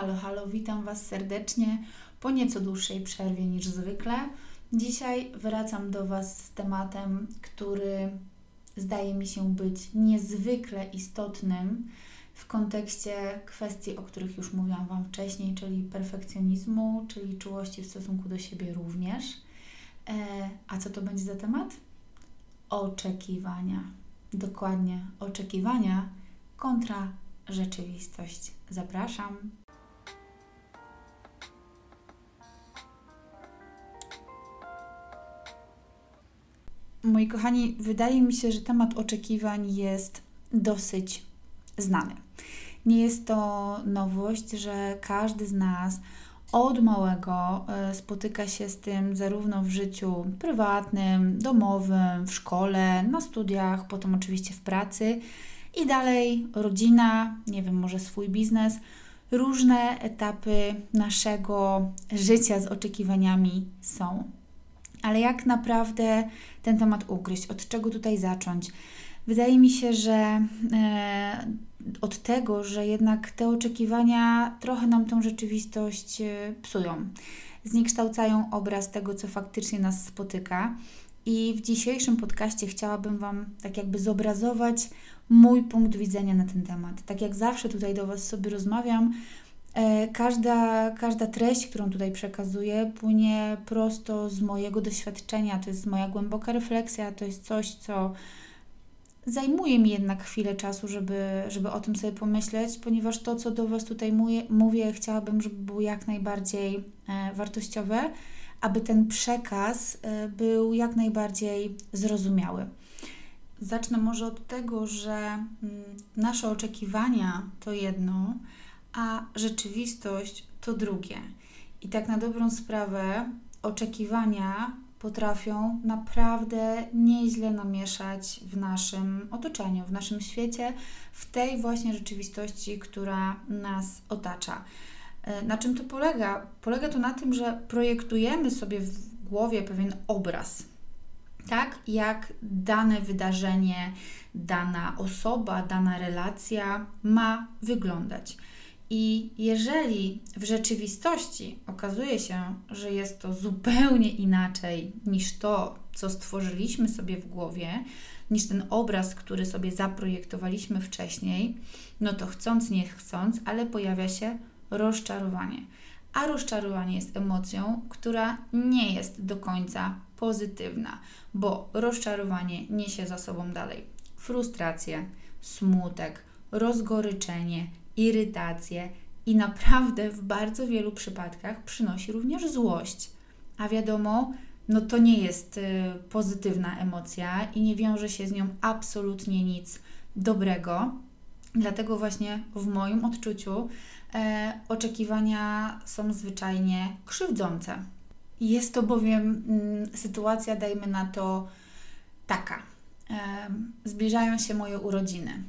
Halo, halo, witam Was serdecznie po nieco dłuższej przerwie niż zwykle. Dzisiaj wracam do Was z tematem, który zdaje mi się być niezwykle istotnym w kontekście kwestii, o których już mówiłam Wam wcześniej, czyli perfekcjonizmu, czyli czułości w stosunku do siebie również. E, a co to będzie za temat? Oczekiwania. Dokładnie, oczekiwania kontra rzeczywistość. Zapraszam. Moi kochani, wydaje mi się, że temat oczekiwań jest dosyć znany. Nie jest to nowość, że każdy z nas od małego e, spotyka się z tym zarówno w życiu prywatnym, domowym, w szkole, na studiach, potem oczywiście w pracy i dalej rodzina, nie wiem, może swój biznes, różne etapy naszego życia z oczekiwaniami są. Ale jak naprawdę ten temat ugryźć? Od czego tutaj zacząć? Wydaje mi się, że e, od tego, że jednak te oczekiwania trochę nam tą rzeczywistość e, psują, zniekształcają obraz tego, co faktycznie nas spotyka. I w dzisiejszym podcaście chciałabym Wam tak jakby zobrazować mój punkt widzenia na ten temat. Tak jak zawsze tutaj do Was sobie rozmawiam, każda, każda treść, którą tutaj przekazuję, płynie prosto z mojego doświadczenia. To jest moja głęboka refleksja, to jest coś, co zajmuje mi jednak chwilę czasu, żeby, żeby o tym sobie pomyśleć, ponieważ to, co do Was tutaj mówię, mówię chciałabym, żeby było jak najbardziej e, wartościowe, aby ten przekaz e, był jak najbardziej zrozumiały. Zacznę może od tego, że mm, nasze oczekiwania to jedno, a rzeczywistość to drugie. I tak na dobrą sprawę, oczekiwania potrafią naprawdę nieźle namieszać w naszym otoczeniu, w naszym świecie, w tej właśnie rzeczywistości, która nas otacza. E, na czym to polega? Polega to na tym, że projektujemy sobie w głowie pewien obraz tak jak dane wydarzenie, dana osoba, dana relacja ma wyglądać. I jeżeli w rzeczywistości okazuje się, że jest to zupełnie inaczej niż to, co stworzyliśmy sobie w głowie, niż ten obraz, który sobie zaprojektowaliśmy wcześniej, no to chcąc, nie chcąc, ale pojawia się rozczarowanie. A rozczarowanie jest emocją, która nie jest do końca pozytywna, bo rozczarowanie niesie za sobą dalej frustrację, smutek, rozgoryczenie, irytację i naprawdę w bardzo wielu przypadkach przynosi również złość. A wiadomo, no to nie jest y, pozytywna emocja i nie wiąże się z nią absolutnie nic dobrego. Dlatego właśnie w moim odczuciu e, oczekiwania są zwyczajnie krzywdzące. Jest to bowiem mm, sytuacja, dajmy na to, taka. Zbliżają się moje urodziny.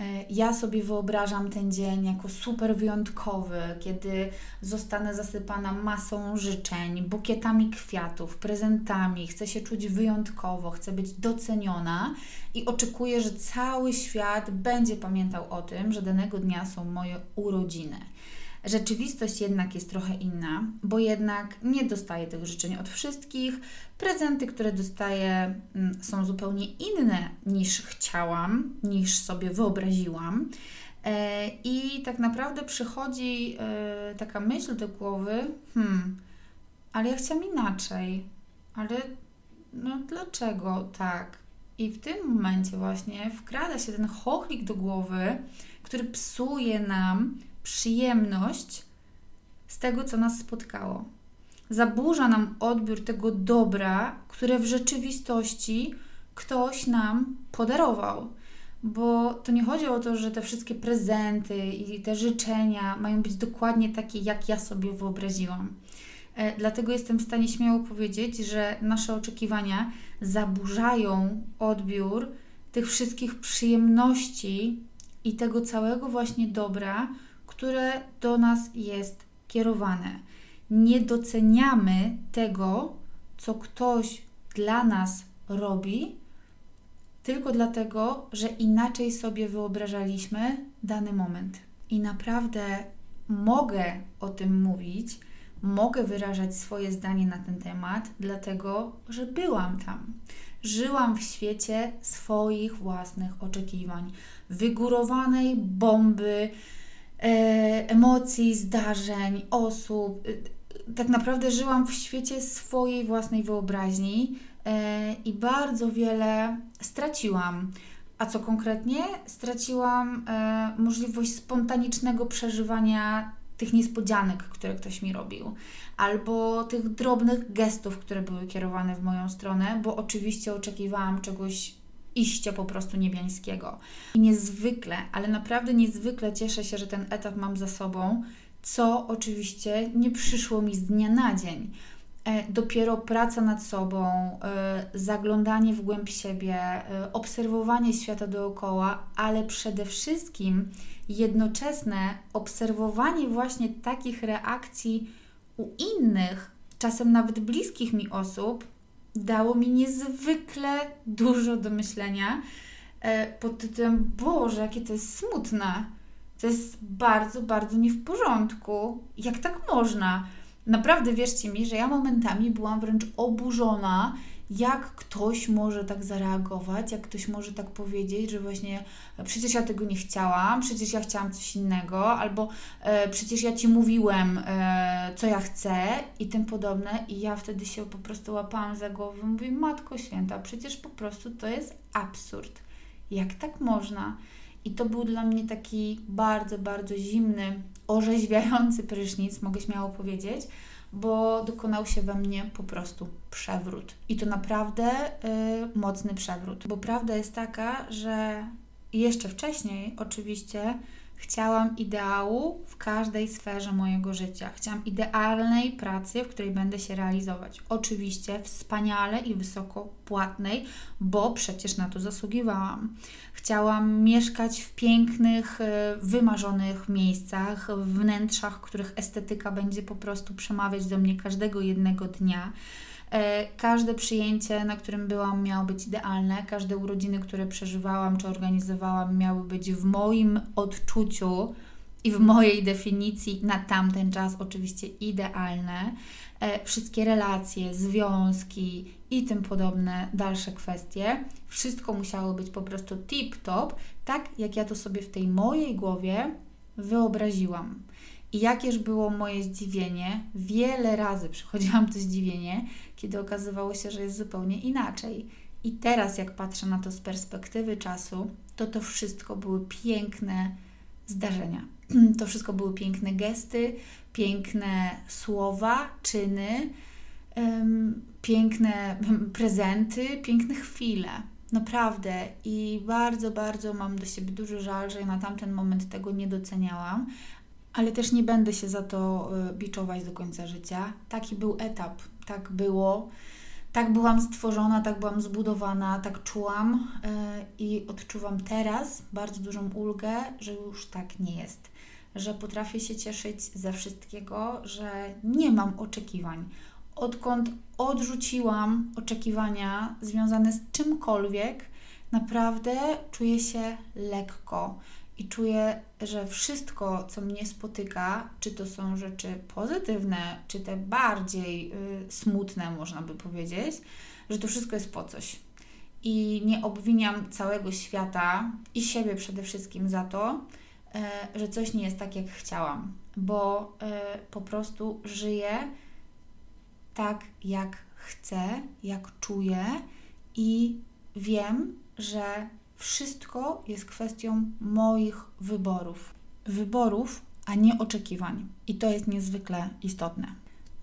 E, ja sobie wyobrażam ten dzień jako super wyjątkowy, kiedy zostanę zasypana masą życzeń, bukietami kwiatów, prezentami, chcę się czuć wyjątkowo, chcę być doceniona i oczekuję, że cały świat będzie pamiętał o tym, że danego dnia są moje urodziny. Rzeczywistość jednak jest trochę inna, bo jednak nie dostaję tych życzeń od wszystkich. Prezenty, które dostaję, mm, są zupełnie inne niż chciałam, niż sobie wyobraziłam. E, I tak naprawdę przychodzi e, taka myśl do głowy, hmm, ale ja chciałam inaczej, ale no dlaczego tak? I w tym momencie właśnie wkrada się ten chochlik do głowy, który psuje nam przyjemność z tego, co nas spotkało. Zaburza nam odbiór tego dobra, które w rzeczywistości ktoś nam podarował. Bo to nie chodzi o to, że te wszystkie prezenty i te życzenia mają być dokładnie takie, jak ja sobie wyobraziłam. E, dlatego jestem w stanie śmiało powiedzieć, że nasze oczekiwania zaburzają odbiór tych wszystkich przyjemności i tego całego właśnie dobra, które do nas jest kierowane. Nie doceniamy tego, co ktoś dla nas robi, tylko dlatego, że inaczej sobie wyobrażaliśmy dany moment. I naprawdę mogę o tym mówić, mogę wyrażać swoje zdanie na ten temat, dlatego że byłam tam. Żyłam w świecie swoich własnych oczekiwań, wygórowanej bomby, emocji, zdarzeń, osób. E, tak naprawdę żyłam w świecie swojej własnej wyobraźni e, i bardzo wiele straciłam. A co konkretnie? Straciłam e, możliwość spontanicznego przeżywania tych niespodzianek, które ktoś mi robił, albo tych drobnych gestów, które były kierowane w moją stronę, bo oczywiście oczekiwałam czegoś iście po prostu niebiańskiego. I niezwykle, ale naprawdę niezwykle cieszę się, że ten etap mam za sobą, co oczywiście nie przyszło mi z dnia na dzień. E, dopiero praca nad sobą, e, zaglądanie w głęb siebie, e, obserwowanie świata dookoła, ale przede wszystkim jednoczesne obserwowanie właśnie takich reakcji u innych, czasem nawet bliskich mi osób, dało mi niezwykle dużo do myślenia pod tytułem: Boże, jakie to jest smutne. To jest bardzo, bardzo nie w porządku. Jak tak można? Naprawdę wierzcie mi, że ja momentami byłam wręcz oburzona, jak ktoś może tak zareagować, jak ktoś może tak powiedzieć, że właśnie e, przecież ja tego nie chciałam, przecież ja chciałam coś innego, albo e, przecież ja ci mówiłem, e, co ja chcę i tym podobne. I ja wtedy się po prostu łapałam za głowę, mówię, Matko Święta, przecież po prostu to jest absurd. Jak tak można? I to był dla mnie taki bardzo, bardzo zimny, orzeźwiający prysznic, mogę śmiało powiedzieć, bo dokonał się we mnie po prostu przewrót. I to naprawdę y, mocny przewrót, bo prawda jest taka, że jeszcze wcześniej oczywiście Chciałam ideału w każdej sferze mojego życia. Chciałam idealnej pracy, w której będę się realizować. Oczywiście wspaniale i wysoko płatnej, bo przecież na to zasługiwałam. Chciałam mieszkać w pięknych, e, wymarzonych miejscach, wnętrzach, których estetyka będzie po prostu przemawiać do mnie każdego jednego dnia. E, każde przyjęcie, na którym byłam, miało być idealne. Każde urodziny, które przeżywałam czy organizowałam, miały być w moim odczuciu i w mojej definicji na tamten czas oczywiście idealne. E, wszystkie relacje, związki i tym podobne dalsze kwestie, wszystko musiało być po prostu tip-top, tak jak ja to sobie w tej mojej głowie wyobraziłam. I jakież było moje zdziwienie, wiele razy przychodziłam to zdziwienie, kiedy okazywało się, że jest zupełnie inaczej. I teraz, jak patrzę na to z perspektywy czasu, to to wszystko były piękne zdarzenia. To wszystko były piękne gesty, piękne słowa, czyny, um, piękne prezenty, piękne chwile. Naprawdę. I bardzo, bardzo mam do siebie duży żal, że ja na tamten moment tego nie doceniałam, ale też nie będę się za to y, biczować do końca życia. Taki był etap, tak było. Tak byłam stworzona, tak byłam zbudowana, tak czułam y, i odczuwam teraz bardzo dużą ulgę, że już tak nie jest. Że potrafię się cieszyć ze wszystkiego, że nie mam oczekiwań. Odkąd odrzuciłam oczekiwania związane z czymkolwiek, naprawdę czuję się lekko i czuję, że wszystko, co mnie spotyka, czy to są rzeczy pozytywne, czy te bardziej y, smutne, można by powiedzieć, że to wszystko jest po coś. I nie obwiniam całego świata i siebie przede wszystkim za to, y, że coś nie jest tak, jak chciałam, bo y, po prostu żyję tak, jak chcę, jak czuję i wiem, że wszystko jest kwestią moich wyborów. Wyborów, a nie oczekiwań. I to jest niezwykle istotne.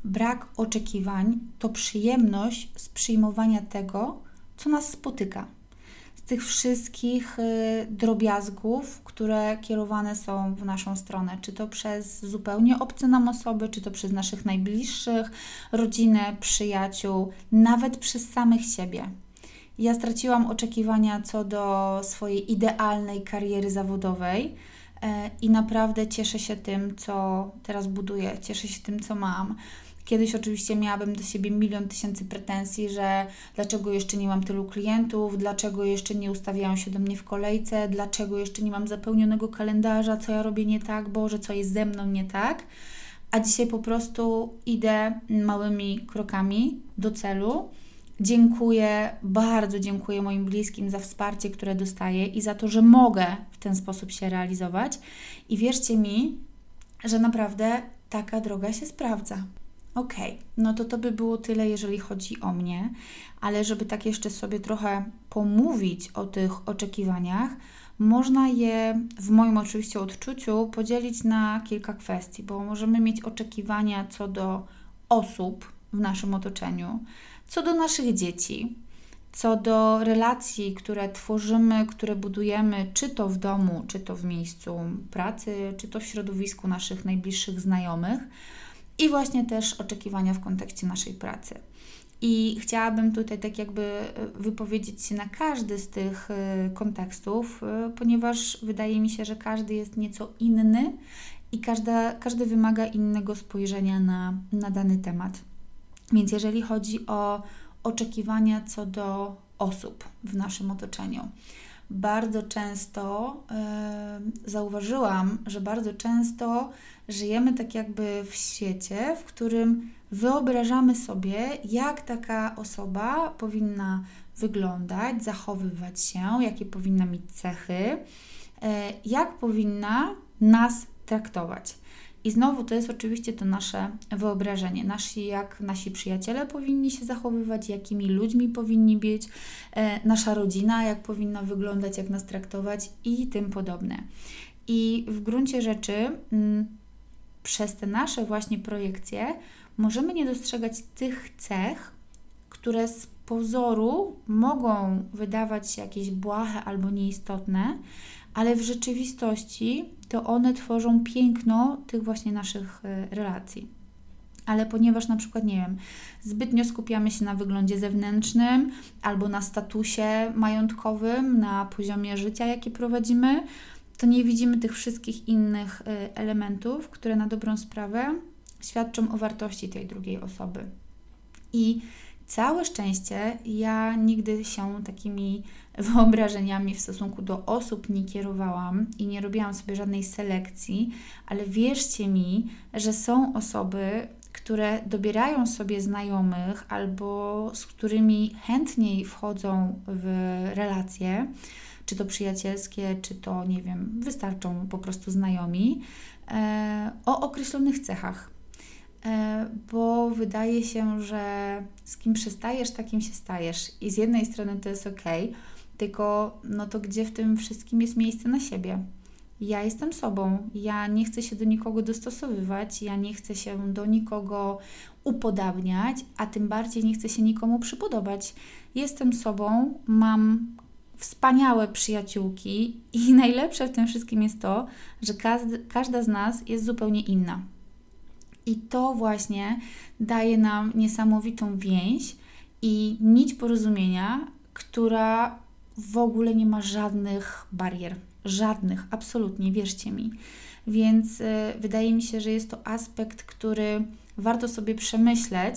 Brak oczekiwań to przyjemność z przyjmowania tego, co nas spotyka. Z tych wszystkich y, drobiazgów, które kierowane są w naszą stronę, czy to przez zupełnie obce nam osoby, czy to przez naszych najbliższych, rodzinę, przyjaciół, nawet przez samych siebie. Ja straciłam oczekiwania co do swojej idealnej kariery zawodowej e, i naprawdę cieszę się tym, co teraz buduję, cieszę się tym, co mam. Kiedyś oczywiście miałabym do siebie milion tysięcy pretensji, że dlaczego jeszcze nie mam tylu klientów, dlaczego jeszcze nie ustawiają się do mnie w kolejce, dlaczego jeszcze nie mam zapełnionego kalendarza, co ja robię nie tak, Boże, co jest ze mną nie tak. A dzisiaj po prostu idę małymi krokami do celu. Dziękuję, bardzo dziękuję moim bliskim za wsparcie, które dostaję i za to, że mogę w ten sposób się realizować. I wierzcie mi, że naprawdę taka droga się sprawdza. Ok, no to to by było tyle, jeżeli chodzi o mnie, ale żeby tak jeszcze sobie trochę pomówić o tych oczekiwaniach, można je w moim oczywiście odczuciu podzielić na kilka kwestii, bo możemy mieć oczekiwania co do osób w naszym otoczeniu, co do naszych dzieci, co do relacji, które tworzymy, które budujemy, czy to w domu, czy to w miejscu pracy, czy to w środowisku naszych najbliższych znajomych, i właśnie też oczekiwania w kontekście naszej pracy. I chciałabym tutaj tak jakby e, wypowiedzieć się na każdy z tych e, kontekstów, e, ponieważ wydaje mi się, że każdy jest nieco inny i każda, każdy wymaga innego spojrzenia na, na dany temat. Więc jeżeli chodzi o oczekiwania co do osób w naszym otoczeniu, bardzo często yy, zauważyłam, że bardzo często żyjemy tak jakby w świecie, w którym wyobrażamy sobie, jak taka osoba powinna wyglądać, zachowywać się, jakie powinna mieć cechy, e, jak powinna nas traktować. I znowu to jest oczywiście to nasze wyobrażenie, nasi, jak nasi przyjaciele powinni się zachowywać, jakimi ludźmi powinni być, e, nasza rodzina, jak powinna wyglądać, jak nas traktować i tym podobne. I w gruncie rzeczy m, mm, przez te nasze właśnie projekcje możemy nie dostrzegać tych cech, które z pozoru mogą wydawać się jakieś błahe albo nieistotne, ale w rzeczywistości to one tworzą piękno tych właśnie naszych e, relacji. Ale ponieważ na przykład, nie wiem, zbytnio skupiamy się na wyglądzie zewnętrznym albo na statusie majątkowym, na poziomie życia, jakie prowadzimy, to nie widzimy tych wszystkich innych e, elementów, które na dobrą sprawę świadczą o wartości tej drugiej osoby. I całe szczęście ja nigdy się takimi wyobrażeniami w stosunku do osób nie kierowałam i nie robiłam sobie żadnej selekcji, ale wierzcie mi, że są osoby, które dobierają sobie znajomych albo z którymi chętniej wchodzą w relacje, czy to przyjacielskie, czy to, nie wiem, wystarczą po prostu znajomi, e, o określonych cechach. E, bo wydaje się, że z kim przestajesz, takim się stajesz. I z jednej strony to jest ok, tylko no to gdzie w tym wszystkim jest miejsce na siebie? Ja jestem sobą, ja nie chcę się do nikogo dostosowywać, ja nie chcę się do nikogo upodabniać, a tym bardziej nie chcę się nikomu przypodobać. Jestem sobą, mam wspaniałe przyjaciółki i najlepsze w tym wszystkim jest to, że każda z nas jest zupełnie inna. I to właśnie daje nam niesamowitą więź i nić porozumienia, która w ogóle nie ma żadnych barier. Żadnych, absolutnie, wierzcie mi. Więc y, wydaje mi się, że jest to aspekt, który warto sobie przemyśleć,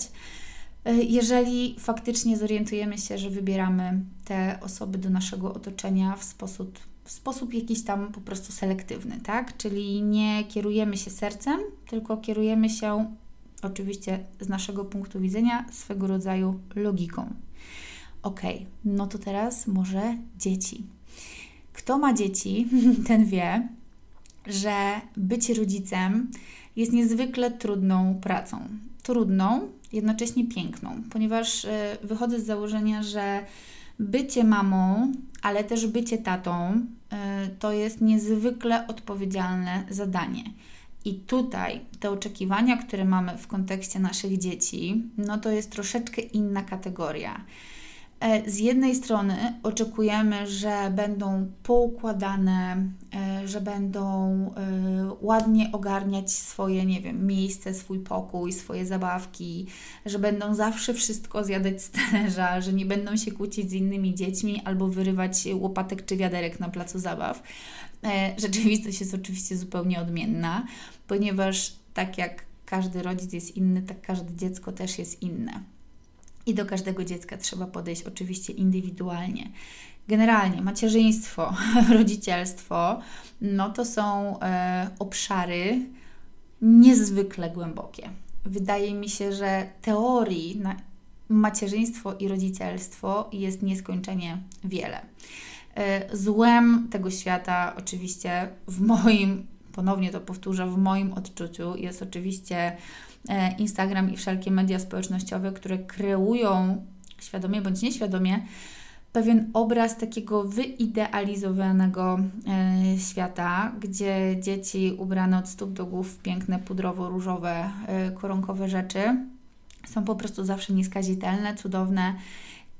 y, jeżeli faktycznie zorientujemy się, że wybieramy te osoby do naszego otoczenia w sposób, w sposób jakiś tam po prostu selektywny, tak? Czyli nie kierujemy się sercem, tylko kierujemy się oczywiście z naszego punktu widzenia swego rodzaju logiką. Ok, no to teraz może dzieci. Kto ma dzieci, ten wie, że bycie rodzicem jest niezwykle trudną pracą. Trudną, jednocześnie piękną, ponieważ e, wychodzę z założenia, że bycie mamą, ale też bycie tatą e, to jest niezwykle odpowiedzialne zadanie. I tutaj te oczekiwania, które mamy w kontekście naszych dzieci, no to jest troszeczkę inna kategoria. E, z jednej strony oczekujemy, że będą poukładane, e, że będą e, ładnie ogarniać swoje, nie wiem, miejsce, swój pokój, swoje zabawki, że będą zawsze wszystko zjadać z talerza, że nie będą się kłócić z innymi dziećmi albo wyrywać łopatek czy wiaderek na placu zabaw. Rzeczywistość jest oczywiście zupełnie odmienna, ponieważ tak jak każdy rodzic jest inny, tak każde dziecko też jest inne. I do każdego dziecka trzeba podejść oczywiście indywidualnie. Generalnie macierzyństwo, rodzicielstwo, no to są e, obszary niezwykle głębokie. Wydaje mi się, że teorii na macierzyństwo i rodzicielstwo jest nieskończenie wiele. E, złem tego świata, oczywiście, w moim, ponownie to powtórzę, w moim odczuciu jest oczywiście Instagram i wszelkie media społecznościowe, które kreują świadomie bądź nieświadomie pewien obraz takiego wyidealizowanego e, świata, gdzie dzieci ubrane od stóp do głów w piękne pudrowo-różowe, koronkowe rzeczy są po prostu zawsze nieskazitelne, cudowne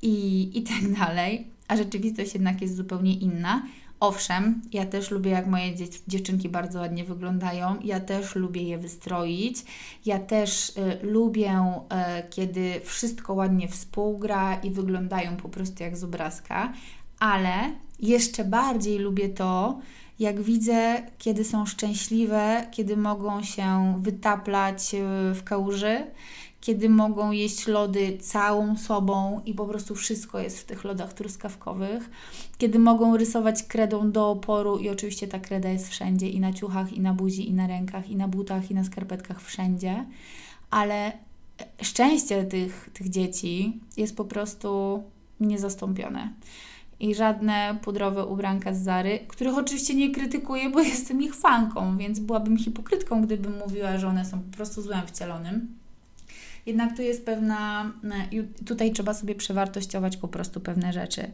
i, i tak dalej, a rzeczywistość jednak jest zupełnie inna. Owszem, ja też lubię, jak moje dziewczynki bardzo ładnie wyglądają, ja też lubię je wystroić, ja też y, lubię, y, kiedy wszystko ładnie współgra i wyglądają po prostu jak z obrazka, ale jeszcze bardziej lubię to, jak widzę, kiedy są szczęśliwe, kiedy mogą się wytaplać y, w kałuży, kiedy mogą jeść lody całą sobą i po prostu wszystko jest w tych lodach truskawkowych, kiedy mogą rysować kredą do oporu i oczywiście ta kreda jest wszędzie i na ciuchach, i na buzi, i na rękach, i na butach, i na skarpetkach, wszędzie, ale szczęście tych, tych dzieci jest po prostu niezastąpione i żadne pudrowe ubranka z Zary, których oczywiście nie krytykuję, bo jestem ich fanką, więc byłabym hipokrytką, gdybym mówiła, że one są po prostu złem wcielonym. Jednak tu jest pewna, e, tutaj trzeba sobie przewartościować po prostu pewne rzeczy.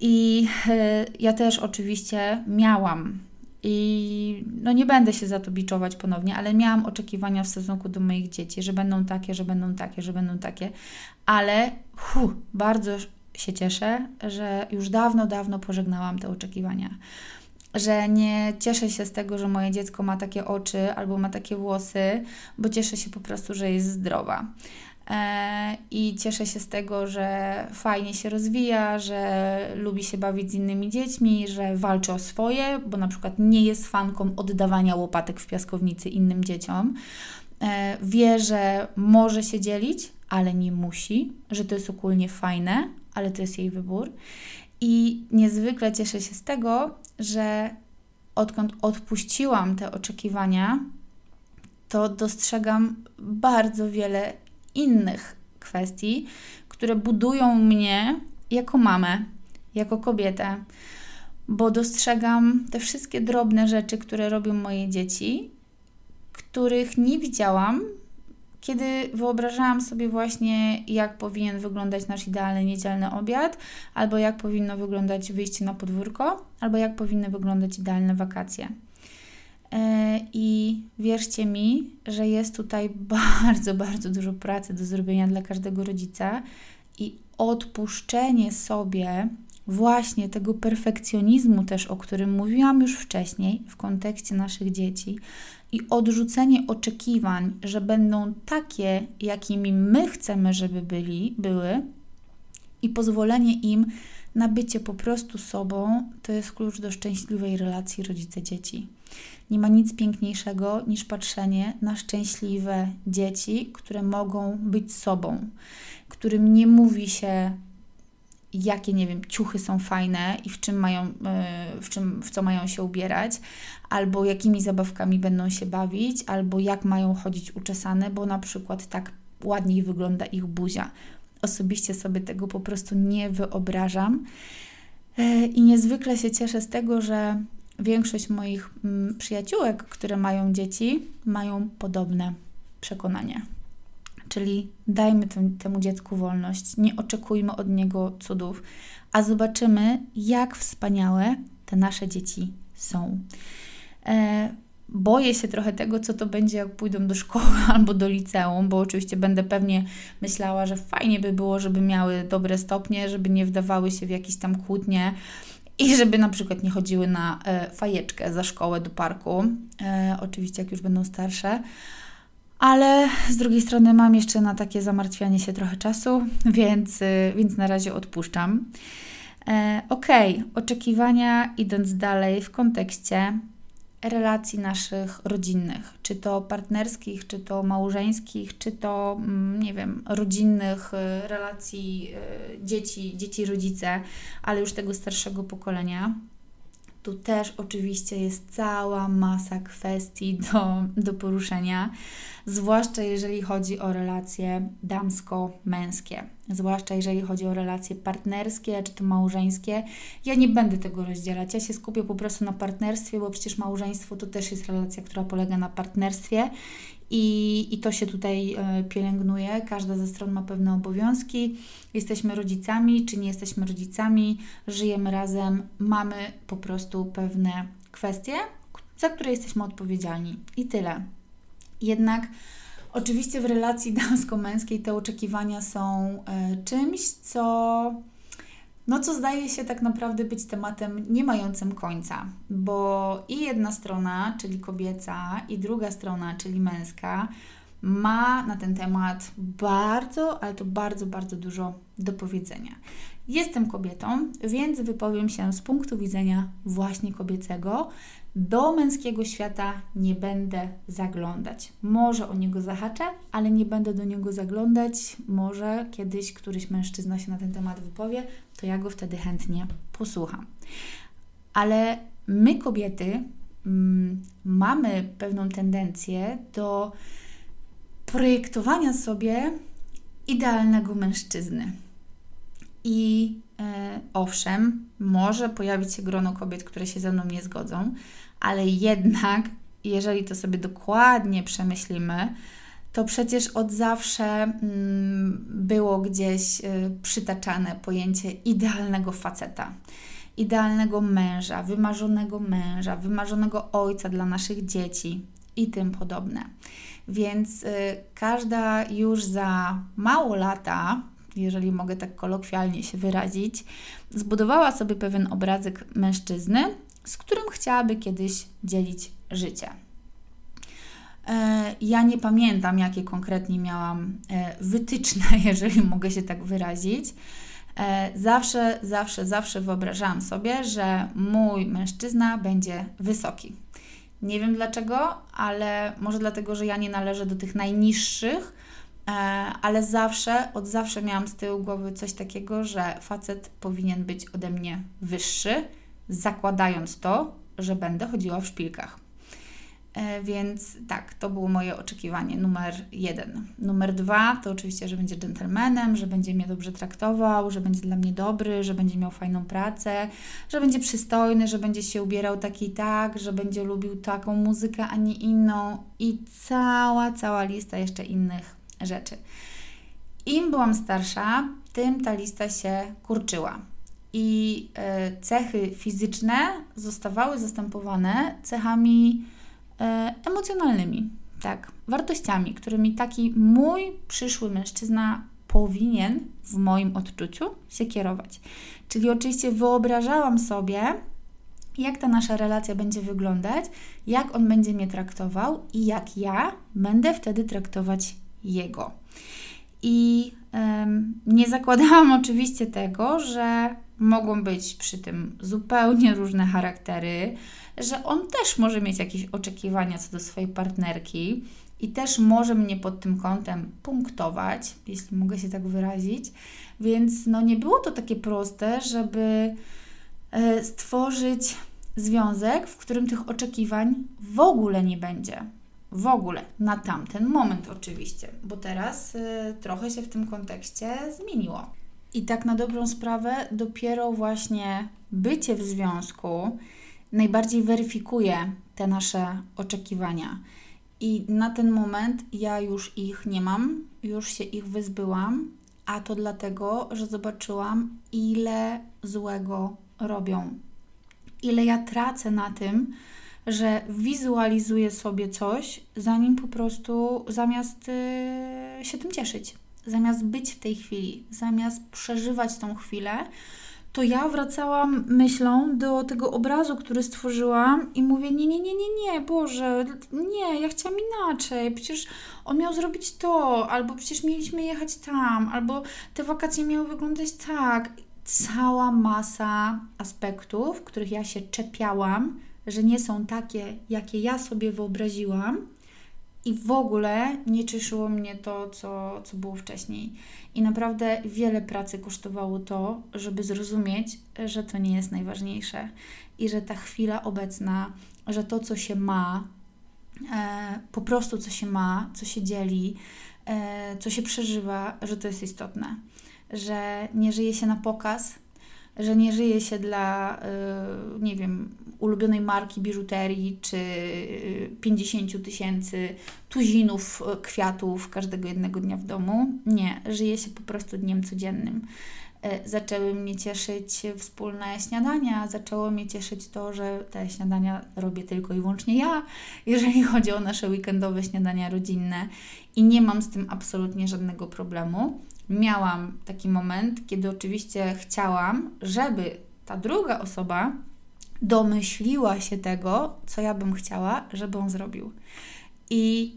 I e, ja też oczywiście miałam i no nie będę się za to biczować ponownie, ale miałam oczekiwania w stosunku do moich dzieci, że będą takie, że będą takie, że będą takie, ale hu, bardzo się cieszę, że już dawno, dawno pożegnałam te oczekiwania że nie cieszę się z tego, że moje dziecko ma takie oczy albo ma takie włosy, bo cieszę się po prostu, że jest zdrowa. E, I cieszę się z tego, że fajnie się rozwija, że lubi się bawić z innymi dziećmi, że walczy o swoje, bo na przykład nie jest fanką oddawania łopatek w piaskownicy innym dzieciom. E, wie, że może się dzielić, ale nie musi, że to jest ogólnie fajne, ale to jest jej wybór. I niezwykle cieszę się z tego, że odkąd odpuściłam te oczekiwania, to dostrzegam bardzo wiele innych kwestii, które budują mnie jako mamę, jako kobietę, bo dostrzegam te wszystkie drobne rzeczy, które robią moje dzieci, których nie widziałam kiedy wyobrażałam sobie właśnie, jak powinien wyglądać nasz idealny niedzielny obiad, albo jak powinno wyglądać wyjście na podwórko, albo jak powinny wyglądać idealne wakacje. E, I wierzcie mi, że jest tutaj bardzo, bardzo dużo pracy do zrobienia dla każdego rodzica i odpuszczenie sobie właśnie tego perfekcjonizmu, też o którym mówiłam już wcześniej w kontekście naszych dzieci, i odrzucenie oczekiwań, że będą takie, jakimi my chcemy, żeby byli, były, i pozwolenie im na bycie po prostu sobą, to jest klucz do szczęśliwej relacji rodzice-dzieci. Nie ma nic piękniejszego niż patrzenie na szczęśliwe dzieci, które mogą być sobą, którym nie mówi się, jakie, nie wiem, ciuchy są fajne i w czym mają, e, w, czym, w co mają się ubierać, albo jakimi zabawkami będą się bawić, albo jak mają chodzić uczesane, bo na przykład tak ładniej wygląda ich buzia. Osobiście sobie tego po prostu nie wyobrażam. E, I niezwykle się cieszę z tego, że większość moich mm, przyjaciółek, które mają dzieci, mają podobne przekonanie. Czyli dajmy temu dziecku wolność, nie oczekujmy od niego cudów, a zobaczymy, jak wspaniałe te nasze dzieci są. E, boję się trochę tego, co to będzie, jak pójdą do szkoły albo do liceum, bo oczywiście będę pewnie myślała, że fajnie by było, żeby miały dobre stopnie, żeby nie wdawały się w jakieś tam kłótnie i żeby na przykład nie chodziły na e, fajeczkę za szkołę do parku. E, oczywiście, jak już będą starsze ale z drugiej strony mam jeszcze na takie zamartwianie się trochę czasu, więc, y, więc na razie odpuszczam. E, ok, oczekiwania idąc dalej w kontekście relacji naszych rodzinnych, czy to partnerskich, czy to małżeńskich, czy to, mm, nie wiem, rodzinnych y, relacji y, dzieci, dzieci, rodzice, ale już tego starszego pokolenia. Tu też oczywiście jest cała masa kwestii do, do poruszenia, zwłaszcza jeżeli chodzi o relacje damsko-męskie, zwłaszcza jeżeli chodzi o relacje partnerskie czy to małżeńskie. Ja nie będę tego rozdzielać, ja się skupię po prostu na partnerstwie, bo przecież małżeństwo to też jest relacja, która polega na partnerstwie i, i to się tutaj e, pielęgnuje. Każda ze stron ma pewne obowiązki. Jesteśmy rodzicami, czy nie jesteśmy rodzicami, żyjemy razem, mamy po prostu pewne kwestie, za które jesteśmy odpowiedzialni. I tyle. Jednak oczywiście w relacji damsko-męskiej te oczekiwania są e, czymś, co no co zdaje się tak naprawdę być tematem nie mającym końca, bo i jedna strona, czyli kobieca, i druga strona, czyli męska, ma na ten temat bardzo, ale to bardzo, bardzo dużo do powiedzenia. Jestem kobietą, więc wypowiem się z punktu widzenia właśnie kobiecego. Do męskiego świata nie będę zaglądać. Może o niego zahaczę, ale nie będę do niego zaglądać. Może kiedyś któryś mężczyzna się na ten temat wypowie, to ja go wtedy chętnie posłucham. Ale my, kobiety, mm, mamy pewną tendencję do projektowania sobie idealnego mężczyzny. I owszem, może pojawić się grono kobiet, które się ze mną nie zgodzą, ale jednak, jeżeli to sobie dokładnie przemyślimy, to przecież od zawsze mm, było gdzieś y, przytaczane pojęcie idealnego faceta, idealnego męża, wymarzonego męża, wymarzonego ojca dla naszych dzieci i tym podobne. Więc y, każda już za mało lata, jeżeli mogę tak kolokwialnie się wyrazić, zbudowała sobie pewien obrazek mężczyzny, z którym chciałaby kiedyś dzielić życie. E, ja nie pamiętam, jakie konkretnie miałam e, wytyczne, jeżeli mogę się tak wyrazić. E, zawsze, zawsze, zawsze wyobrażałam sobie, że mój mężczyzna będzie wysoki. Nie wiem dlaczego, ale może dlatego, że ja nie należę do tych najniższych, ale zawsze, od zawsze miałam z tyłu głowy coś takiego, że facet powinien być ode mnie wyższy, zakładając to, że będę chodziła w szpilkach. E, więc tak, to było moje oczekiwanie numer jeden. Numer dwa to oczywiście, że będzie dżentelmenem, że będzie mnie dobrze traktował, że będzie dla mnie dobry, że będzie miał fajną pracę, że będzie przystojny, że będzie się ubierał tak i tak, że będzie lubił taką muzykę, a nie inną i cała, cała lista jeszcze innych rzeczy. Im byłam starsza, tym ta lista się kurczyła. I e, cechy fizyczne zostawały zastępowane cechami E, emocjonalnymi, tak, wartościami, którymi taki mój przyszły mężczyzna powinien w moim odczuciu się kierować. Czyli oczywiście wyobrażałam sobie, jak ta nasza relacja będzie wyglądać, jak on będzie mnie traktował i jak ja będę wtedy traktować jego. I nie zakładałam oczywiście tego, że mogą być przy tym zupełnie różne charaktery, że on też może mieć jakieś oczekiwania co do swojej partnerki i też może mnie pod tym kątem punktować, jeśli mogę się tak wyrazić. Więc no nie było to takie proste, żeby e, stworzyć związek, w którym tych oczekiwań w ogóle nie będzie. W ogóle, na tamten moment oczywiście, bo teraz y, trochę się w tym kontekście zmieniło. I tak na dobrą sprawę, dopiero właśnie bycie w związku najbardziej weryfikuje te nasze oczekiwania. I na ten moment ja już ich nie mam, już się ich wyzbyłam, a to dlatego, że zobaczyłam, ile złego robią. Ile ja tracę na tym, że wizualizuję sobie coś, zanim po prostu zamiast yy, się tym cieszyć, zamiast być w tej chwili, zamiast przeżywać tą chwilę, to ja wracałam myślą do tego obrazu, który stworzyłam i mówię: Nie, nie, nie, nie, nie, Boże, nie, ja chciałam inaczej. Przecież on miał zrobić to, albo przecież mieliśmy jechać tam, albo te wakacje miały wyglądać tak. Cała masa aspektów, których ja się czepiałam, że nie są takie, jakie ja sobie wyobraziłam, i w ogóle nie cieszyło mnie to, co, co było wcześniej. I naprawdę wiele pracy kosztowało to, żeby zrozumieć, że to nie jest najważniejsze i że ta chwila obecna, że to, co się ma, e, po prostu co się ma, co się dzieli, e, co się przeżywa, że to jest istotne. Że nie żyje się na pokaz, że nie żyje się dla, y, nie wiem, ulubionej marki biżuterii czy 50 tysięcy tuzinów y, kwiatów każdego jednego dnia w domu. Nie, żyje się po prostu dniem codziennym. Y, zaczęły mnie cieszyć wspólne śniadania, zaczęło mnie cieszyć to, że te śniadania robię tylko i wyłącznie ja, jeżeli chodzi o nasze weekendowe śniadania rodzinne i nie mam z tym absolutnie żadnego problemu miałam taki moment, kiedy oczywiście chciałam, żeby ta druga osoba domyśliła się tego, co ja bym chciała, żeby on zrobił. I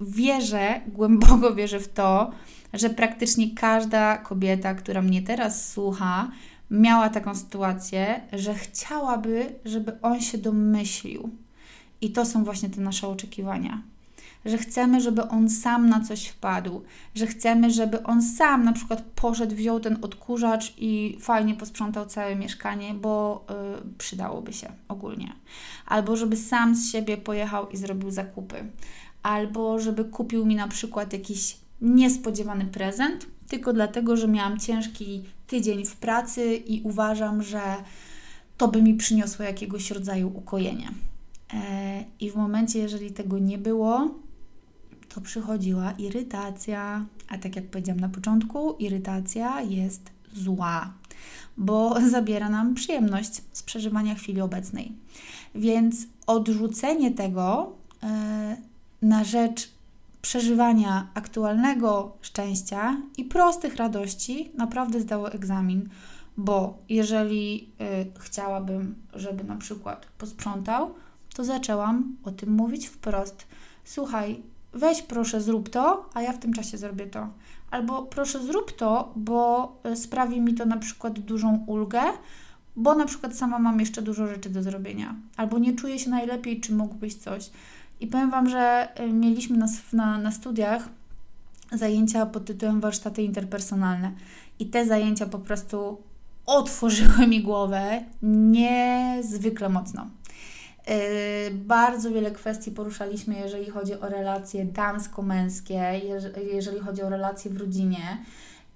wierzę, głęboko wierzę w to, że praktycznie każda kobieta, która mnie teraz słucha, miała taką sytuację, że chciałaby, żeby on się domyślił. I to są właśnie te nasze oczekiwania że chcemy, żeby on sam na coś wpadł, że chcemy, żeby on sam na przykład poszedł, wziął ten odkurzacz i fajnie posprzątał całe mieszkanie, bo y, przydałoby się ogólnie. Albo żeby sam z siebie pojechał i zrobił zakupy. Albo żeby kupił mi na przykład jakiś niespodziewany prezent, tylko dlatego, że miałam ciężki tydzień w pracy i uważam, że to by mi przyniosło jakiegoś rodzaju ukojenie. E, I w momencie, jeżeli tego nie było, to przychodziła irytacja. A tak jak powiedziałam na początku, irytacja jest zła, bo zabiera nam przyjemność z przeżywania chwili obecnej. Więc odrzucenie tego yy, na rzecz przeżywania aktualnego szczęścia i prostych radości naprawdę zdało egzamin, bo jeżeli yy, chciałabym, żeby na przykład posprzątał, to zaczęłam o tym mówić wprost. Słuchaj, weź proszę zrób to, a ja w tym czasie zrobię to. Albo proszę zrób to, bo e, sprawi mi to na przykład dużą ulgę, bo na przykład sama mam jeszcze dużo rzeczy do zrobienia. Albo nie czuję się najlepiej, czy mógłbyś coś. I powiem Wam, że e, mieliśmy na, na, na studiach zajęcia pod tytułem warsztaty interpersonalne. I te zajęcia po prostu otworzyły mi głowę niezwykle mocno. Yy, bardzo wiele kwestii poruszaliśmy, jeżeli chodzi o relacje damsko-męskie, jeżeli chodzi o relacje w rodzinie.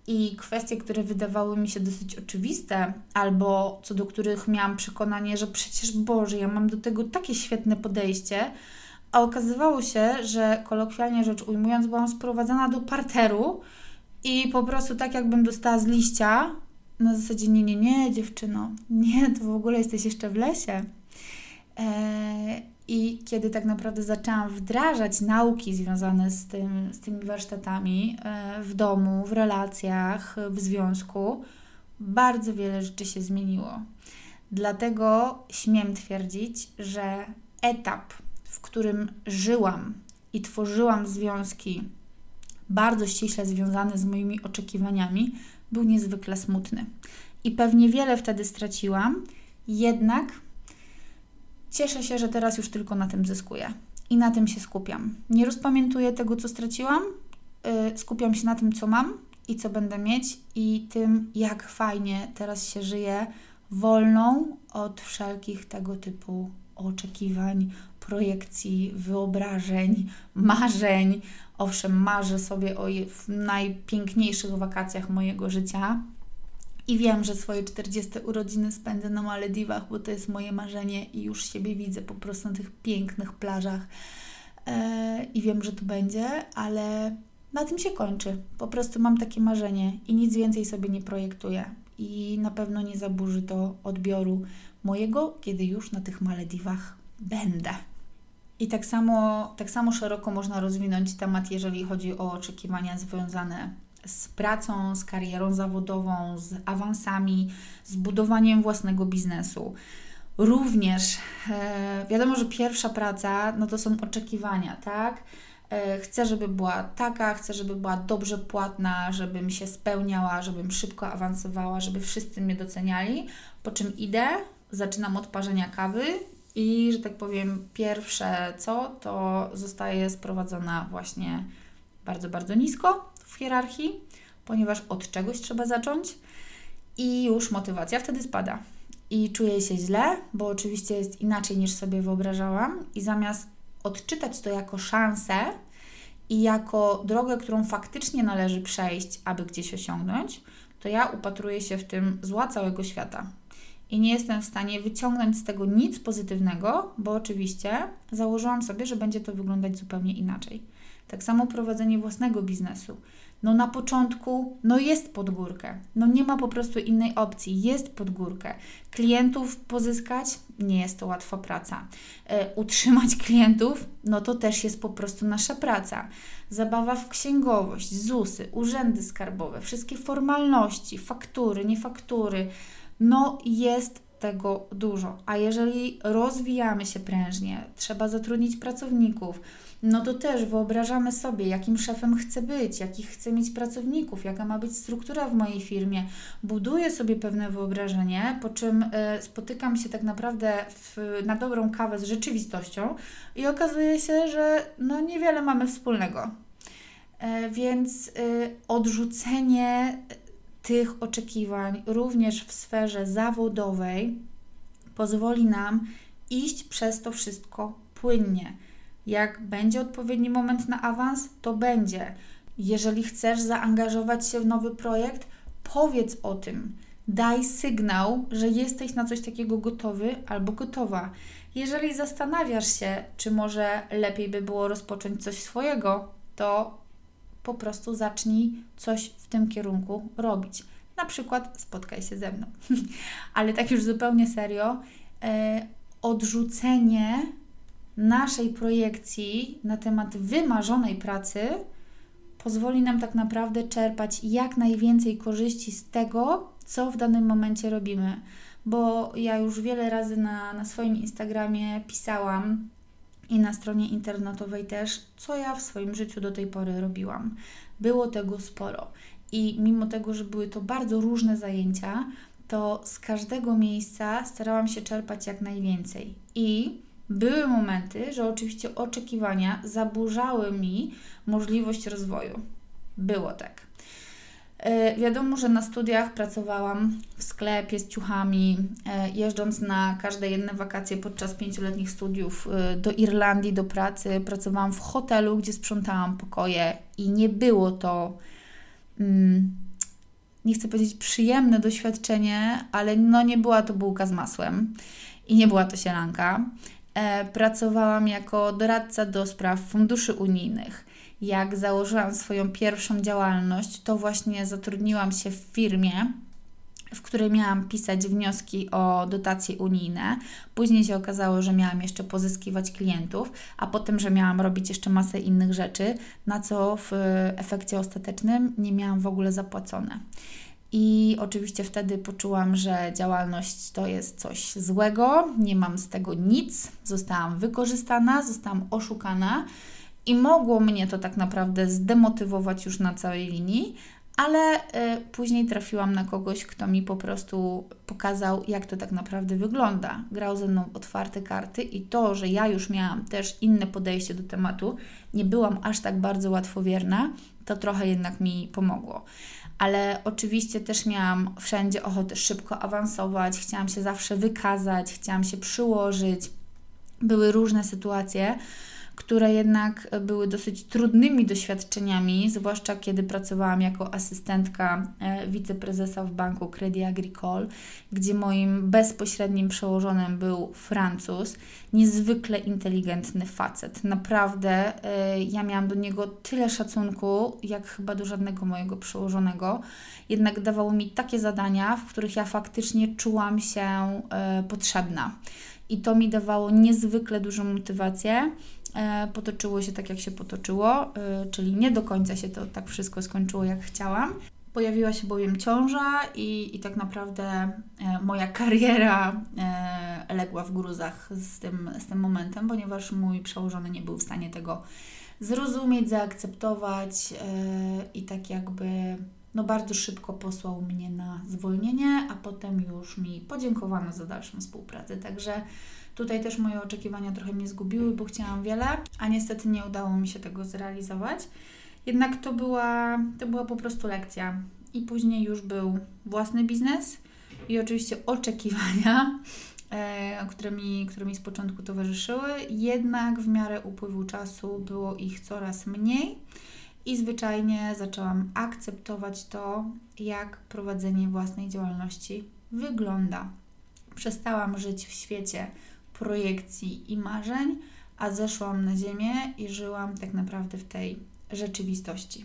I kwestie, które wydawały mi się dosyć oczywiste, albo co do których miałam przekonanie, że przecież Boże, ja mam do tego takie świetne podejście, a okazywało się, że kolokwialnie rzecz ujmując, byłam sprowadzana do parteru i po prostu tak jakbym dostała z liścia, na zasadzie nie, nie, nie, dziewczyno, nie, to w ogóle jesteś jeszcze w lesie. E, I kiedy tak naprawdę zaczęłam wdrażać nauki związane z, tym, z tymi warsztatami e, w domu, w relacjach, w związku, bardzo wiele rzeczy się zmieniło. Dlatego śmiem twierdzić, że etap, w którym żyłam i tworzyłam związki bardzo ściśle związane z moimi oczekiwaniami, był niezwykle smutny. I pewnie wiele wtedy straciłam, jednak Cieszę się, że teraz już tylko na tym zyskuję i na tym się skupiam. Nie rozpamiętuję tego, co straciłam, yy, skupiam się na tym, co mam i co będę mieć, i tym, jak fajnie teraz się żyje wolną od wszelkich tego typu oczekiwań, projekcji, wyobrażeń, marzeń. Owszem, marzę sobie o najpiękniejszych wakacjach mojego życia, i wiem, że swoje 40 urodziny spędzę na Malediwach, bo to jest moje marzenie i już siebie widzę po prostu na tych pięknych plażach. E, I wiem, że to będzie, ale na tym się kończy. Po prostu mam takie marzenie i nic więcej sobie nie projektuję. I na pewno nie zaburzy to odbioru mojego, kiedy już na tych Malediwach będę. I tak samo, tak samo szeroko można rozwinąć temat, jeżeli chodzi o oczekiwania związane z pracą, z karierą zawodową, z awansami, z budowaniem własnego biznesu. Również e, wiadomo, że pierwsza praca no to są oczekiwania, tak? E, chcę, żeby była taka, chcę, żeby była dobrze płatna, żebym się spełniała, żebym szybko awansowała, żeby wszyscy mnie doceniali. Po czym idę, zaczynam od parzenia kawy I, że tak powiem, pierwsze co, to zostaje sprowadzona właśnie bardzo, bardzo nisko w hierarchii, ponieważ od czegoś trzeba zacząć i już motywacja wtedy spada. I czuję się źle, bo oczywiście jest inaczej niż sobie wyobrażałam, i zamiast odczytać to jako szansę i jako drogę, którą faktycznie należy przejść, aby gdzieś osiągnąć, to ja upatruję się w tym zła całego świata. I nie jestem w stanie wyciągnąć z tego nic pozytywnego, bo oczywiście założyłam sobie, że będzie to wyglądać zupełnie inaczej. Tak samo prowadzenie własnego biznesu. No na początku, no jest pod górkę. No nie ma po prostu innej opcji. Jest pod górkę. Klientów pozyskać, nie jest to łatwa praca. E, utrzymać klientów, no to też jest po prostu nasza praca. Zabawa w księgowość, ZUSy, urzędy skarbowe, wszystkie formalności, faktury, niefaktury. No jest tego dużo. A jeżeli rozwijamy się prężnie, trzeba zatrudnić pracowników, no to też wyobrażamy sobie, jakim szefem chcę być, jakich chcę mieć pracowników, jaka ma być struktura w mojej firmie. Buduję sobie pewne wyobrażenie, po czym y, spotykam się tak naprawdę w, na dobrą kawę z rzeczywistością i okazuje się, że no niewiele mamy wspólnego. Y, więc y, odrzucenie tych oczekiwań również w sferze zawodowej pozwoli nam iść przez to wszystko płynnie. Jak będzie odpowiedni moment na awans, to będzie. Jeżeli chcesz zaangażować się w nowy projekt, powiedz o tym. Daj sygnał, że jesteś na coś takiego gotowy albo gotowa. Jeżeli zastanawiasz się, czy może lepiej by było rozpocząć coś swojego, to po prostu zacznij coś w tym kierunku robić. Na przykład spotkaj się ze mną. Ale tak już zupełnie serio, e, odrzucenie naszej projekcji na temat wymarzonej pracy pozwoli nam tak naprawdę czerpać jak najwięcej korzyści z tego, co w danym momencie robimy. Bo ja już wiele razy na, na swoim Instagramie pisałam i na stronie internetowej też, co ja w swoim życiu do tej pory robiłam. Było tego sporo. I mimo tego, że były to bardzo różne zajęcia, to z każdego miejsca starałam się czerpać jak najwięcej. I były momenty, że oczywiście oczekiwania zaburzały mi możliwość rozwoju. Było tak. E, wiadomo, że na studiach pracowałam w sklepie z ciuchami, e, jeżdżąc na każde jedne wakacje podczas pięcioletnich studiów e, do Irlandii, do pracy. Pracowałam w hotelu, gdzie sprzątałam pokoje i nie było to, mm, nie chcę powiedzieć przyjemne doświadczenie, ale no nie była to bułka z masłem i nie była to sielanka. Pracowałam jako doradca do spraw funduszy unijnych jak założyłam swoją pierwszą działalność, to właśnie zatrudniłam się w firmie, w której miałam pisać wnioski o dotacje unijne. Później się okazało, że miałam jeszcze pozyskiwać klientów, a potem, że miałam robić jeszcze masę innych rzeczy, na co w efekcie ostatecznym nie miałam w ogóle zapłacone. I oczywiście wtedy poczułam, że działalność to jest coś złego, nie mam z tego nic, zostałam wykorzystana, zostałam oszukana i mogło mnie to tak naprawdę zdemotywować już na całej linii, ale y, później trafiłam na kogoś, kto mi po prostu pokazał, jak to tak naprawdę wygląda. Grał ze mną otwarte karty i to, że ja już miałam też inne podejście do tematu, nie byłam aż tak bardzo łatwowierna, to trochę jednak mi pomogło. Ale oczywiście też miałam wszędzie ochotę szybko awansować, chciałam się zawsze wykazać, chciałam się przyłożyć. Były różne sytuacje, które jednak były dosyć trudnymi doświadczeniami, zwłaszcza kiedy pracowałam jako asystentka e, wiceprezesa w banku Credit Agricole, gdzie moim bezpośrednim przełożonym był Francuz, niezwykle inteligentny facet. Naprawdę e, ja miałam do niego tyle szacunku, jak chyba do żadnego mojego przełożonego. Jednak dawało mi takie zadania, w których ja faktycznie czułam się e, potrzebna. I to mi dawało niezwykle dużą motywację potoczyło się tak, jak się potoczyło, e, czyli nie do końca się to tak wszystko skończyło, jak chciałam. Pojawiła się bowiem ciąża i, i tak naprawdę e, moja kariera legła w gruzach z tym, z tym momentem, ponieważ mój przełożony nie był w stanie tego zrozumieć, zaakceptować i tak jakby no bardzo szybko posłał mnie na zwolnienie, a potem już mi podziękowano za dalszą współpracę. Także tutaj też moje oczekiwania trochę mnie zgubiły, bo chciałam wiele, a niestety nie udało mi się tego zrealizować. Jednak to była, to była po prostu lekcja. I później już był własny biznes i oczywiście oczekiwania, e, które, mi, które mi z początku towarzyszyły. Jednak w miarę upływu czasu było ich coraz mniej i zwyczajnie zaczęłam akceptować to, jak prowadzenie własnej działalności wygląda. Przestałam żyć w świecie projekcji i marzeń, a zeszłam na ziemię i żyłam tak naprawdę w tej rzeczywistości.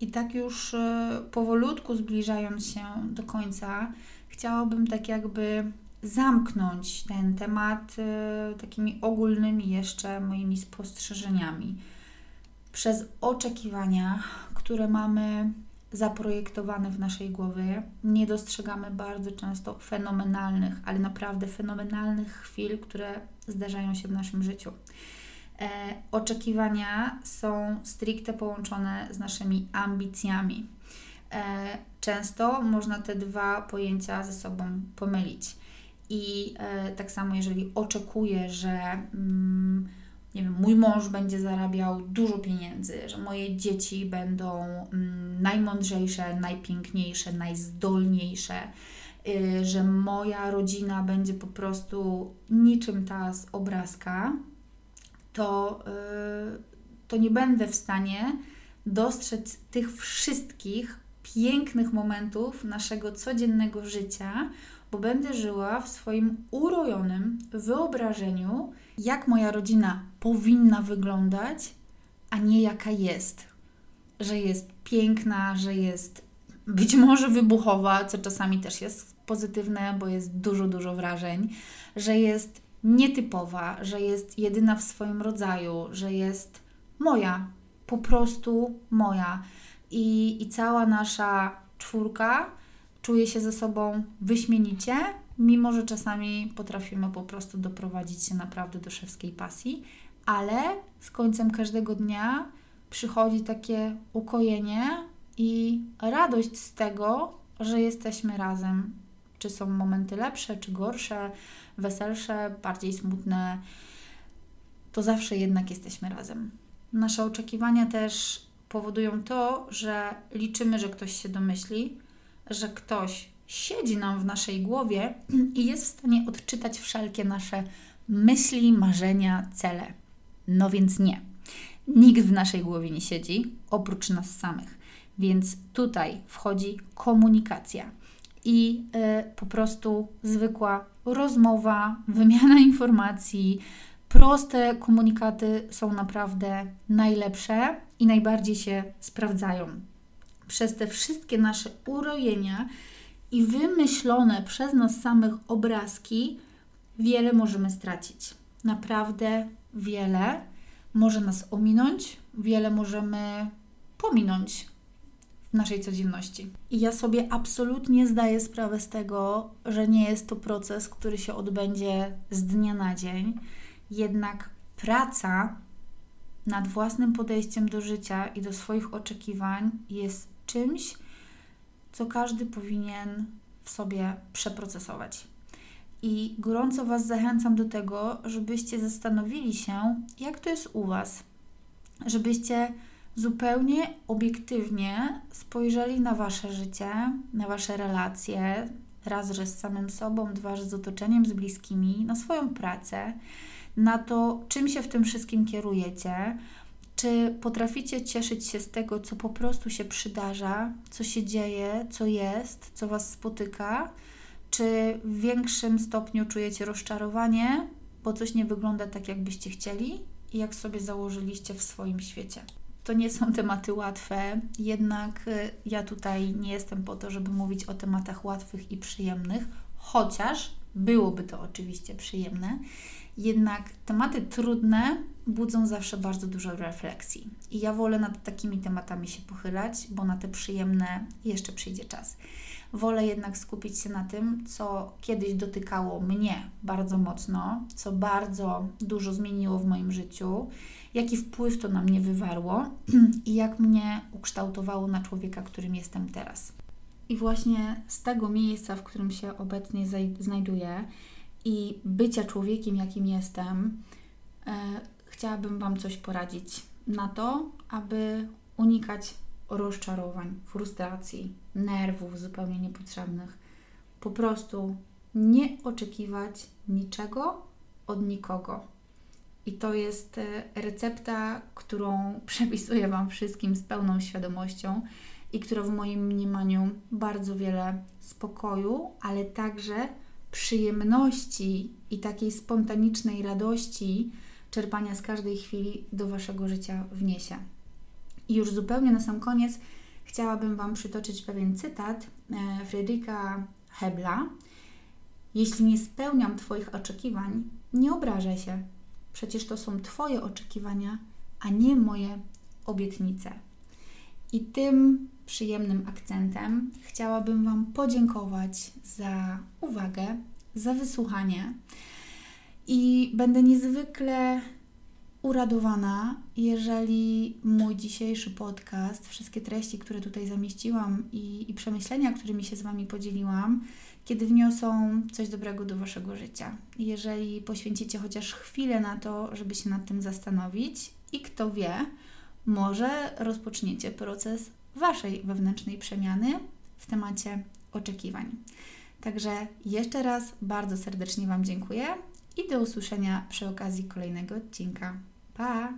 I tak już e, powolutku zbliżając się do końca, chciałabym tak jakby zamknąć ten temat e, takimi ogólnymi jeszcze moimi spostrzeżeniami przez oczekiwania, które mamy zaprojektowane w naszej głowie, nie dostrzegamy bardzo często fenomenalnych, ale naprawdę fenomenalnych chwil, które zdarzają się w naszym życiu. E, oczekiwania są stricte połączone z naszymi ambicjami. E, często można te dwa pojęcia ze sobą pomylić. I e, tak samo, jeżeli oczekuję, że. Mm, nie wiem, mój mąż będzie zarabiał dużo pieniędzy, że moje dzieci będą mm, najmądrzejsze, najpiękniejsze, najzdolniejsze, y, że moja rodzina będzie po prostu niczym ta z obrazka, to, y, to nie będę w stanie dostrzec tych wszystkich pięknych momentów naszego codziennego życia, bo będę żyła w swoim urojonym wyobrażeniu, jak moja rodzina powinna wyglądać, a nie jaka jest. Że jest piękna, że jest być może wybuchowa, co czasami też jest pozytywne, bo jest dużo, dużo wrażeń, że jest nietypowa, że jest jedyna w swoim rodzaju, że jest moja, po prostu moja. I, i cała nasza czwórka czuje się ze sobą wyśmienicie, mimo że czasami potrafimy po prostu doprowadzić się naprawdę do szewskiej pasji, ale z końcem każdego dnia przychodzi takie ukojenie i radość z tego, że jesteśmy razem. Czy są momenty lepsze, czy gorsze, weselsze, bardziej smutne, to zawsze jednak jesteśmy razem. Nasze oczekiwania też powodują to, że liczymy, że ktoś się domyśli, że ktoś siedzi nam w naszej głowie i jest w stanie odczytać wszelkie nasze myśli, marzenia, cele. No więc nie. Nikt w naszej głowie nie siedzi, oprócz nas samych. Więc tutaj wchodzi komunikacja i y, po prostu zwykła rozmowa, wymiana informacji. Proste komunikaty są naprawdę najlepsze i najbardziej się sprawdzają. Przez te wszystkie nasze urojenia i wymyślone przez nas samych obrazki, wiele możemy stracić. Naprawdę wiele może nas ominąć, wiele możemy pominąć w naszej codzienności. I ja sobie absolutnie zdaję sprawę z tego, że nie jest to proces, który się odbędzie z dnia na dzień, jednak praca nad własnym podejściem do życia i do swoich oczekiwań jest czymś, co każdy powinien w sobie przeprocesować. I gorąco Was zachęcam do tego, żebyście zastanowili się, jak to jest u Was. Żebyście zupełnie obiektywnie spojrzeli na Wasze życie, na Wasze relacje, raz, że z samym sobą, dwa, że z otoczeniem, z bliskimi, na swoją pracę, na to, czym się w tym wszystkim kierujecie, czy potraficie cieszyć się z tego, co po prostu się przydarza, co się dzieje, co jest, co Was spotyka? Czy w większym stopniu czujecie rozczarowanie, bo coś nie wygląda tak, jakbyście chcieli i jak sobie założyliście w swoim świecie? To nie są tematy łatwe, jednak y, ja tutaj nie jestem po to, żeby mówić o tematach łatwych i przyjemnych, chociaż byłoby to oczywiście przyjemne. Jednak tematy trudne budzą zawsze bardzo dużo refleksji. I ja wolę nad takimi tematami się pochylać, bo na te przyjemne jeszcze przyjdzie czas. Wolę jednak skupić się na tym, co kiedyś dotykało mnie bardzo mocno, co bardzo dużo zmieniło w moim życiu, jaki wpływ to na mnie wywarło i jak mnie ukształtowało na człowieka, którym jestem teraz. I właśnie z tego miejsca, w którym się obecnie znajduję i bycia człowiekiem, jakim jestem, e, chciałabym Wam coś poradzić na to, aby unikać rozczarowań, frustracji, nerwów zupełnie niepotrzebnych. Po prostu nie oczekiwać niczego od nikogo. I to jest e, recepta, którą przepisuję Wam wszystkim z pełną świadomością i która w moim mniemaniu bardzo wiele spokoju, ale także przyjemności i takiej spontanicznej radości czerpania z każdej chwili do Waszego życia wniesie. I już zupełnie na sam koniec chciałabym Wam przytoczyć pewien cytat e, Fryderyka Hebla. Jeśli nie spełniam Twoich oczekiwań, nie obrażaj się. Przecież to są Twoje oczekiwania, a nie moje obietnice. I tym przyjemnym akcentem chciałabym Wam podziękować za uwagę, za wysłuchanie i będę niezwykle uradowana, jeżeli mój dzisiejszy podcast, wszystkie treści, które tutaj zamieściłam i, i przemyślenia, którymi się z Wami podzieliłam, kiedy wniosą coś dobrego do Waszego życia. Jeżeli poświęcicie chociaż chwilę na to, żeby się nad tym zastanowić i kto wie, może rozpoczniecie proces Waszej wewnętrznej przemiany w temacie oczekiwań. Także jeszcze raz bardzo serdecznie Wam dziękuję i do usłyszenia przy okazji kolejnego odcinka. Pa!